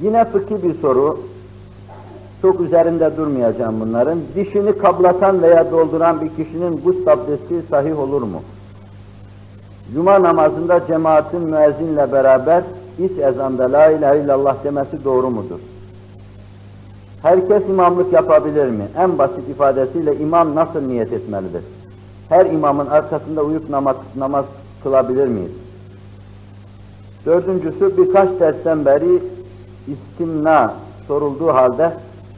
Yine fıkhi bir soru. Çok üzerinde durmayacağım bunların. Dişini kablatan veya dolduran bir kişinin gusl abdesti sahih olur mu? Cuma namazında cemaatin müezzinle beraber iç ezanda la ilahe illallah demesi doğru mudur? Herkes imamlık yapabilir mi? En basit ifadesiyle imam nasıl niyet etmelidir? Her imamın arkasında uyup namaz, namaz kılabilir miyiz? Dördüncüsü birkaç dersten beri istimna sorulduğu halde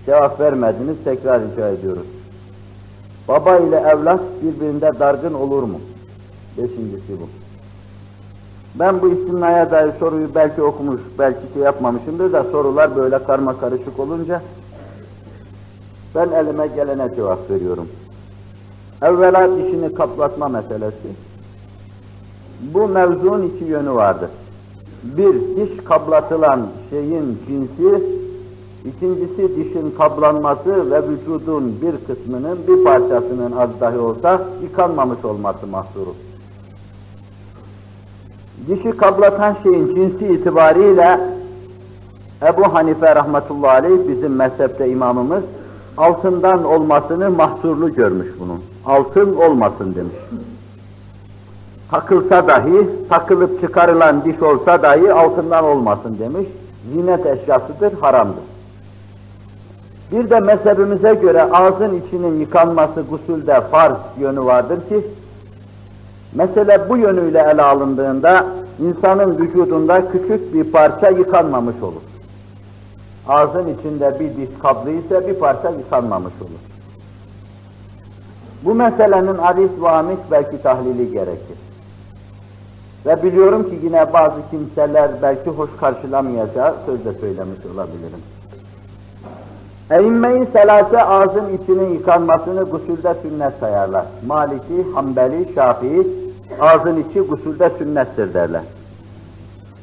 cevap vermediniz. Tekrar rica ediyoruz. Baba ile evlat birbirinde dargın olur mu? Beşincisi bu. Ben bu istimnaya dair soruyu belki okumuş, belki şey yapmamışımdır da sorular böyle karma karışık olunca ben elime gelene cevap veriyorum. Evvela dişini kaplatma meselesi. Bu mevzunun iki yönü vardır. Bir, diş kablatılan şeyin cinsi, ikincisi dişin kablanması ve vücudun bir kısmının, bir parçasının az dahi olsa yıkanmamış olması mahsuru. Dişi kablatan şeyin cinsi itibariyle Ebu Hanife rahmetullahi aleyh bizim mezhepte imamımız altından olmasını mahsurlu görmüş bunun. Altın olmasın demiş. Takılsa dahi, takılıp çıkarılan diş olsa dahi altından olmasın demiş. Zinet eşyasıdır, haramdır. Bir de mezhebimize göre ağzın içinin yıkanması gusülde farz yönü vardır ki, mesele bu yönüyle ele alındığında insanın vücudunda küçük bir parça yıkanmamış olur. Ağzın içinde bir diş kablı ise bir parça yıkanmamış olur. Bu meselenin aris ve amis belki tahlili gerekir. Ve biliyorum ki yine bazı kimseler belki hoş karşılamayacağı söz de söylemiş olabilirim. Eğinmeyi selase ağzın içinin yıkanmasını gusülde sünnet sayarlar. Maliki, Hanbeli, Şafii ağzın içi gusülde sünnettir derler.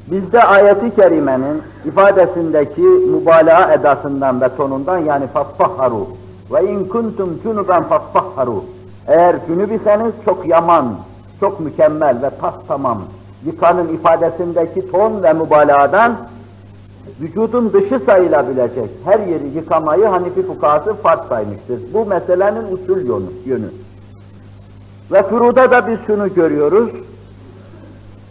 Bizde ayeti kerimenin ifadesindeki mübalağa edasından ve tonundan yani faffahharu ve in kuntum cunuben faffahharu eğer cünüb iseniz çok yaman, çok mükemmel ve tas tamam yıkanın ifadesindeki ton ve mübalağadan vücudun dışı sayılabilecek her yeri yıkamayı Hanifi fukahası farz saymıştır. Bu meselenin usul yönü. yönü. Ve furuda da biz şunu görüyoruz.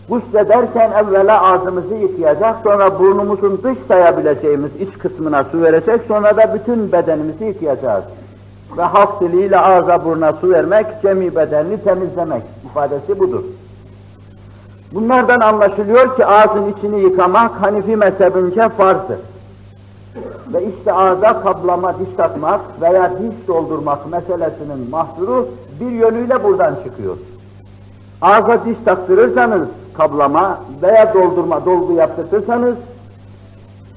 Guslederken evvela ağzımızı yıkayacak, sonra burnumuzun dış sayabileceğimiz iç kısmına su verecek, sonra da bütün bedenimizi yıkayacağız. Ve halk diliyle ağza buruna su vermek, cemi bedenini temizlemek ifadesi budur. Bunlardan anlaşılıyor ki ağzın içini yıkamak Hanifi mezhebince farzdır. Ve işte ağza kablama, diş takmak veya diş doldurmak meselesinin mahsuru bir yönüyle buradan çıkıyor. Ağza diş taktırırsanız kablama veya doldurma, dolgu yaptırırsanız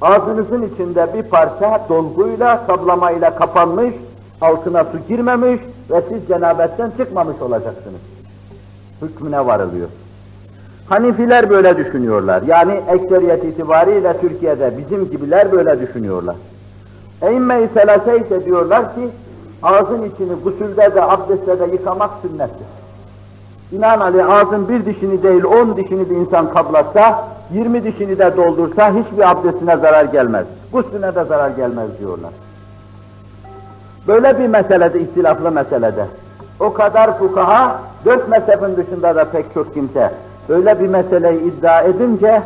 ağzınızın içinde bir parça dolguyla, kaplamayla kapanmış, altına su girmemiş ve siz cenabetten çıkmamış olacaksınız. Hükmüne varılıyor. Hanifiler böyle düşünüyorlar. Yani ekseriyet itibariyle Türkiye'de bizim gibiler böyle düşünüyorlar. Eymme-i selase ise diyorlar ki ağzın içini gusülde de abdestte de yıkamak sünnettir. Binaenaleyh ağzın bir dişini değil on dişini bir insan kablatsa, yirmi dişini de doldursa hiçbir abdestine zarar gelmez. Guslüne de zarar gelmez diyorlar. Böyle bir meselede, ihtilaflı meselede. O kadar fukaha, dört mezhebin dışında da pek çok kimse böyle bir meseleyi iddia edince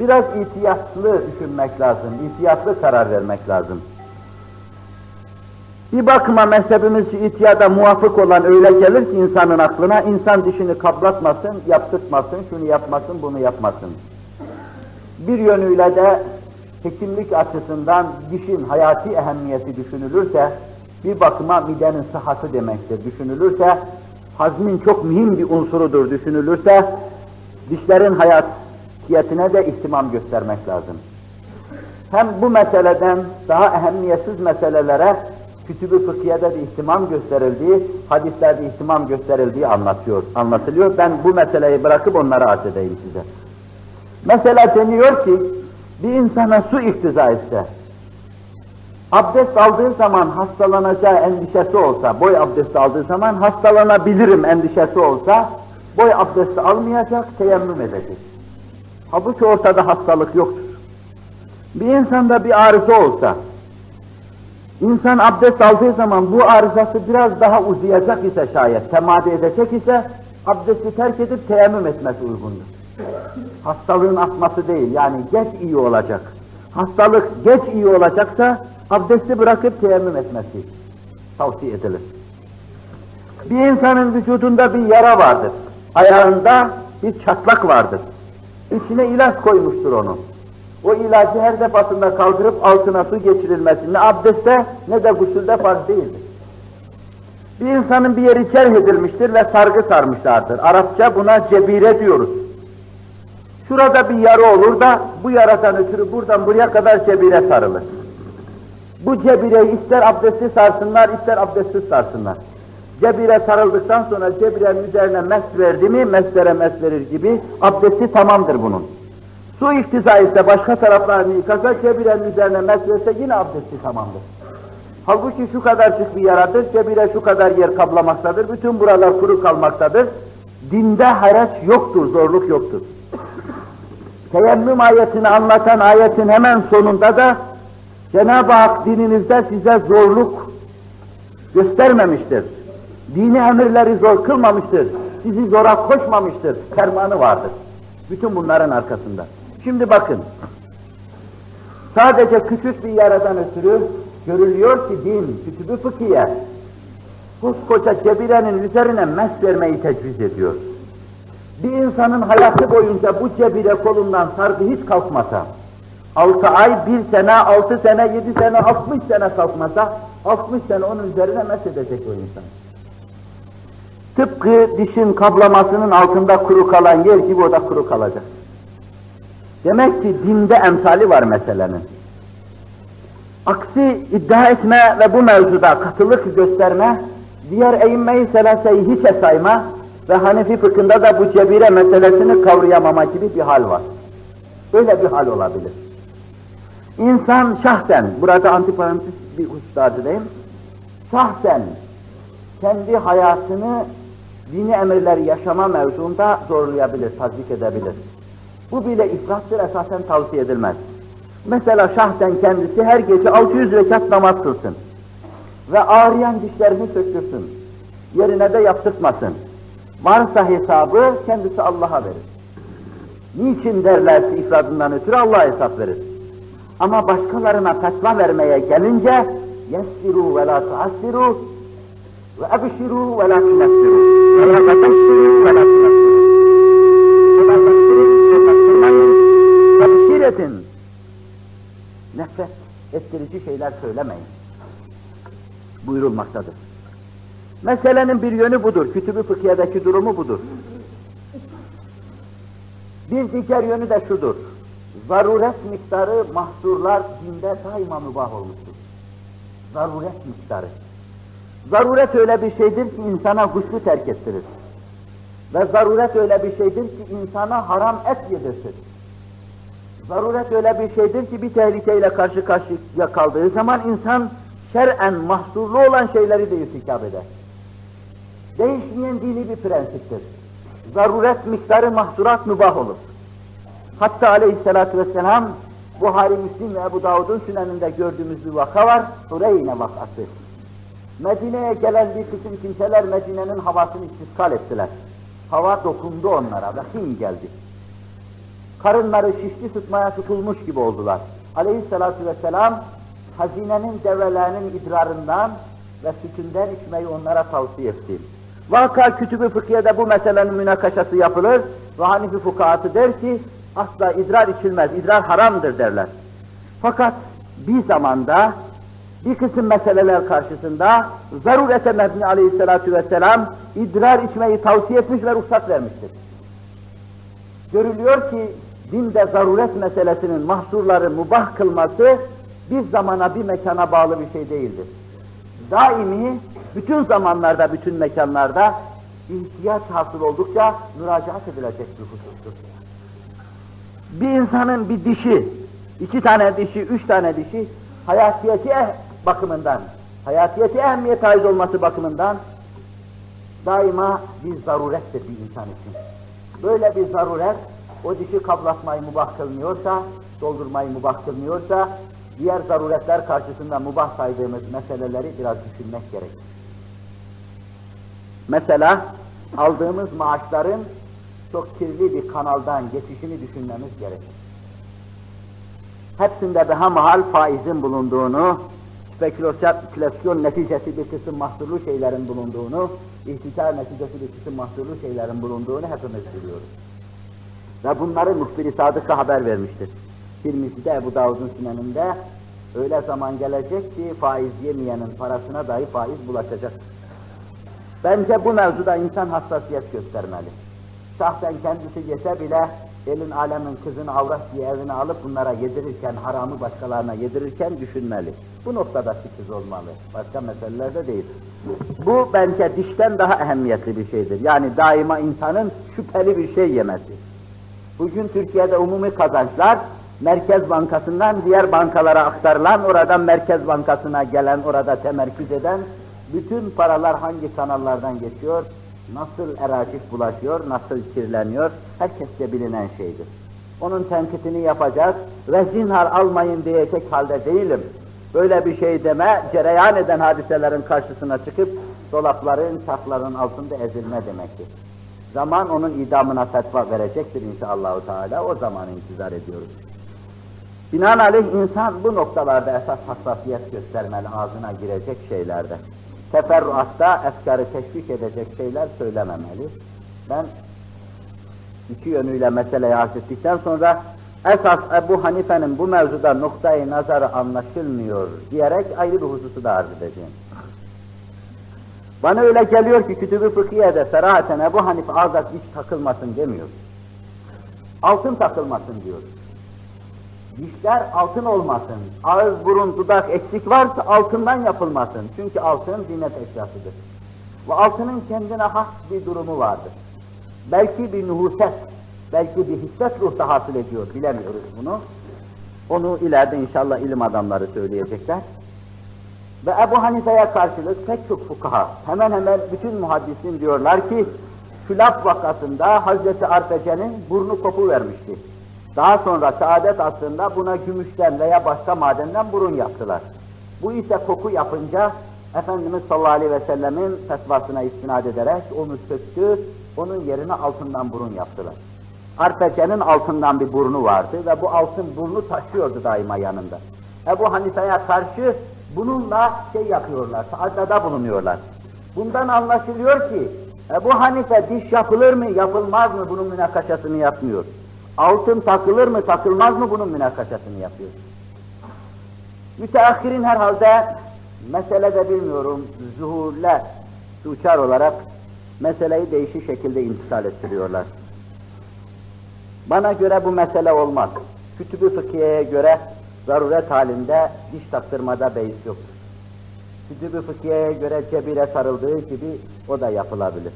biraz ihtiyatlı düşünmek lazım, ihtiyatlı karar vermek lazım. Bir bakıma mezhebimiz ihtiyada muvafık olan öyle gelir ki insanın aklına, insan dişini kaplatmasın, yaptırtmasın, şunu yapmasın, bunu yapmasın. Bir yönüyle de hekimlik açısından dişin hayati ehemmiyeti düşünülürse, bir bakıma midenin sıhhati demektir düşünülürse, hazmin çok mühim bir unsurudur düşünülürse, dişlerin hayatiyetine de ihtimam göstermek lazım. Hem bu meseleden daha ehemmiyetsiz meselelere kütüb-ü fıkhiyede de ihtimam gösterildiği, hadislerde ihtimam gösterildiği anlatıyor, anlatılıyor. Ben bu meseleyi bırakıp onları arz edeyim size. Mesela deniyor ki, bir insana su iktiza etse, abdest aldığı zaman hastalanacağı endişesi olsa, boy abdesti aldığı zaman hastalanabilirim endişesi olsa, boy abdesti almayacak, teyemmüm edecek. Halbuki ortada hastalık yoktur. Bir insanda bir arıza olsa, insan abdest aldığı zaman bu arızası biraz daha uzayacak ise şayet, temadi edecek ise, abdesti terk edip teyemmüm etmesi uygundur. Hastalığın atması değil, yani geç iyi olacak. Hastalık geç iyi olacaksa, abdesti bırakıp teyemmüm etmesi tavsiye edilir. Bir insanın vücudunda bir yara vardır. Ayağında bir çatlak vardır. İçine ilaç koymuştur onu. O ilacı her defasında kaldırıp altına su geçirilmesi ne abdestte ne de gusülde farz değildir. Bir insanın bir yeri cerh edilmiştir ve sargı sarmışlardır. Arapça buna cebire diyoruz. Şurada bir yara olur da bu yaradan ötürü buradan buraya kadar cebire sarılır. Bu cebireyi ister abdestli sarsınlar, ister abdestsiz sarsınlar. Cebire sarıldıktan sonra cebirenin üzerine mes verdi mi, meslere mes verir gibi abdesti tamamdır bunun. Su iktiza ise başka taraflarını yıkasa cebirenin üzerine mes verse yine abdesti tamamdır. Halbuki şu kadarcık bir yaradır, cebire şu kadar yer kaplamaktadır, bütün buralar kuru kalmaktadır. Dinde haraç yoktur, zorluk yoktur. Teyemmüm ayetini anlatan ayetin hemen sonunda da Cenab-ı Hak dininizde size zorluk göstermemiştir. Dini emirleri zor kılmamıştır. Sizi zora koşmamıştır. Fermanı vardır. Bütün bunların arkasında. Şimdi bakın. Sadece küçük bir yaradan ötürü görülüyor ki din, kütübü fıkhiye, koskoca cebirenin üzerine mes vermeyi tecviz ediyor. Bir insanın hayatı boyunca bu cebire kolundan sargı hiç kalkmasa, altı ay, bir sene, altı sene, yedi sene, altmış sene kalkmasa, altmış sene onun üzerine mes edecek o insan. Tıpkı dişin kablamasının altında kuru kalan yer gibi o da kuru kalacak. Demek ki dinde emsali var meselenin. Aksi iddia etme ve bu mevzuda katılık gösterme, diğer eğinmeyi selaseyi hiçe sayma ve Hanefi fıkhında da bu cebire meselesini kavrayamama gibi bir hal var. Böyle bir hal olabilir. İnsan şahsen, burada antiparantez bir husus edeyim, şahsen kendi hayatını dini emirleri yaşama mevzuunda zorlayabilir, tatbik edebilir. Bu bile ifrattır, esasen tavsiye edilmez. Mesela şahsen kendisi her gece 600 rekat namaz kılsın ve ağrıyan dişlerini söktürsün, yerine de yaptırtmasın. Varsa hesabı kendisi Allah'a verir. Niçin derlerse ifradından ötürü Allah'a hesap verir. Ama başkalarına fetva vermeye gelince yessiru ve la tuassiru ve ebşiru ve la tunessiru ve la tebşiru ve la tunessiru tebşir edin. Nefret ettirici şeyler söylemeyin. Buyurulmaktadır. Meselenin bir yönü budur. Kütübü fıkhiyedeki durumu budur. Bir diğer yönü de şudur. Zaruret miktarı mahsurlar dinde daima mübah olmuştur. Zaruret miktarı. Zaruret öyle bir şeydir ki insana guslü terk ettirir. Ve zaruret öyle bir şeydir ki insana haram et yedirtir. Zaruret öyle bir şeydir ki bir tehlikeyle karşı karşıya kaldığı zaman insan şer'en mahsurlu olan şeyleri de irtikap eder. Değişmeyen dini bir prensiptir. Zaruret miktarı mahsurat mübah olur. Hatta aleyhissalatü vesselam Buhari, Müslim ve Ebu Davud'un süneninde gördüğümüz bir vaka var, Hureyne vakası. Medine'ye gelen bir kısım kimseler Medine'nin havasını istiskal ettiler. Hava dokundu onlara ve hin geldi. Karınları şişti sıtmaya tutulmuş gibi oldular. Aleyhissalatü vesselam hazinenin develerinin idrarından ve sütünden içmeyi onlara tavsiye etti. Vaka kütübü fıkhiyede bu meselenin münakaşası yapılır ve Hanifi fukahatı der ki asla idrar içilmez, idrar haramdır derler. Fakat bir zamanda bir kısım meseleler karşısında zarurete mebni aleyhissalatu vesselam idrar içmeyi tavsiye etmiş ve ruhsat vermiştir. Görülüyor ki dinde zaruret meselesinin mahsurları mubah kılması bir zamana bir mekana bağlı bir şey değildir. Daimi bütün zamanlarda, bütün mekanlarda ihtiyaç hasıl oldukça müracaat edilecek bir husustur. Bir insanın bir dişi, iki tane dişi, üç tane dişi hayatiyeti eh bakımından, hayatiyeti ehemmiyet ait olması bakımından daima bir zarurettir bir insan için. Böyle bir zaruret, o dişi kablatmayı mubah kılmıyorsa, doldurmayı mubah kılmıyorsa, diğer zaruretler karşısında mubah saydığımız meseleleri biraz düşünmek gerek. Mesela aldığımız maaşların çok kirli bir kanaldan geçişini düşünmemiz gerekir. Hepsinde daha mahal faizin bulunduğunu, spekülasyon neticesi bir kısım mahsurlu şeylerin bulunduğunu, ihtikar neticesi bir kısım mahsurlu şeylerin bulunduğunu hepimiz biliyoruz. Ve bunları muhbir-i sadıka haber vermiştir. Tirmizi'de Ebu Davud'un süneninde öyle zaman gelecek ki faiz yemeyenin parasına dahi faiz bulaşacak. Bence bu mevzuda insan hassasiyet göstermeli. Şahsen kendisi yese bile elin alemin kızını avrat diye evine alıp bunlara yedirirken, haramı başkalarına yedirirken düşünmeli. Bu noktada fikir olmalı. Başka meselelerde değil. Bu bence dişten daha ehemmiyetli bir şeydir. Yani daima insanın şüpheli bir şey yemesi. Bugün Türkiye'de umumi kazançlar Merkez Bankası'ndan diğer bankalara aktarılan, oradan Merkez Bankası'na gelen, orada temerküz eden bütün paralar hangi kanallardan geçiyor, nasıl eracif bulaşıyor, nasıl kirleniyor, herkesce bilinen şeydir. Onun tenkitini yapacak ve zinhar almayın diyecek halde değilim. Böyle bir şey deme, cereyan eden hadiselerin karşısına çıkıp dolapların, çakların altında ezilme demektir. Zaman onun idamına fetva verecektir inşallah Teala. O zaman intizar ediyoruz. Binaenaleyh insan bu noktalarda esas hassasiyet göstermeli ağzına girecek şeylerde. Teferruatta efkarı teşvik edecek şeyler söylememeli. Ben iki yönüyle meseleyi arz ettikten sonra esas Ebu Hanife'nin bu mevzuda noktayı nazarı anlaşılmıyor diyerek ayrı bir hususu da arz edeceğim. Bana öyle geliyor ki kütüb-ü fıkhiye'de serahaten Ebu Hanife azat hiç takılmasın demiyor. Altın takılmasın diyor. Dişler altın olmasın, ağız, burun, dudak eksik varsa altından yapılmasın. Çünkü altın zinet eşyasıdır. Ve altının kendine has bir durumu vardır. Belki bir nuhuset, belki bir hisset ruhta hasıl ediyor, bilemiyoruz bunu. Onu ileride inşallah ilim adamları söyleyecekler. Ve Ebu Hanife'ye karşılık pek çok fukaha, hemen hemen bütün muhaddisin diyorlar ki, Külaf vakasında Hazreti Arpece'nin burnu kopu vermişti. Daha sonra saadet aslında buna gümüşten veya başka madenden burun yaptılar. Bu ise koku yapınca Efendimiz sallallahu aleyhi ve sellemin fetvasına istinad ederek onu söktü, onun yerine altından burun yaptılar. Arpece'nin altından bir burnu vardı ve bu altın burnu taşıyordu daima yanında. Ebu Hanife'ye karşı bununla şey yapıyorlar, taadada bulunuyorlar. Bundan anlaşılıyor ki Ebu Hanife diş yapılır mı, yapılmaz mı bunun münakaşasını yapmıyor. Altın takılır mı, takılmaz mı bunun münakaşasını yapıyor. Müteahhirin herhalde meselede bilmiyorum, zuhurle uçar olarak meseleyi değişik şekilde intisal ettiriyorlar. Bana göre bu mesele olmaz. Kütüb-ü fıkhiyeye göre zaruret halinde diş taktırmada beis yoktur. Kütüb-ü fıkhiyeye göre cebire sarıldığı gibi o da yapılabilir.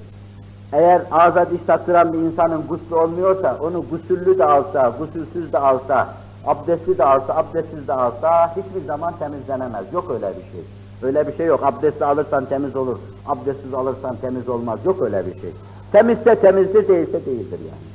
Eğer ağza diş taktıran bir insanın guslu olmuyorsa, onu gusüllü de alsa, gusülsüz de alsa, abdestli de alsa, abdestsiz de alsa hiçbir zaman temizlenemez. Yok öyle bir şey. Öyle bir şey yok. Abdestli alırsan temiz olur, abdestsiz alırsan temiz olmaz. Yok öyle bir şey. Temizse temizdir, değilse değildir yani.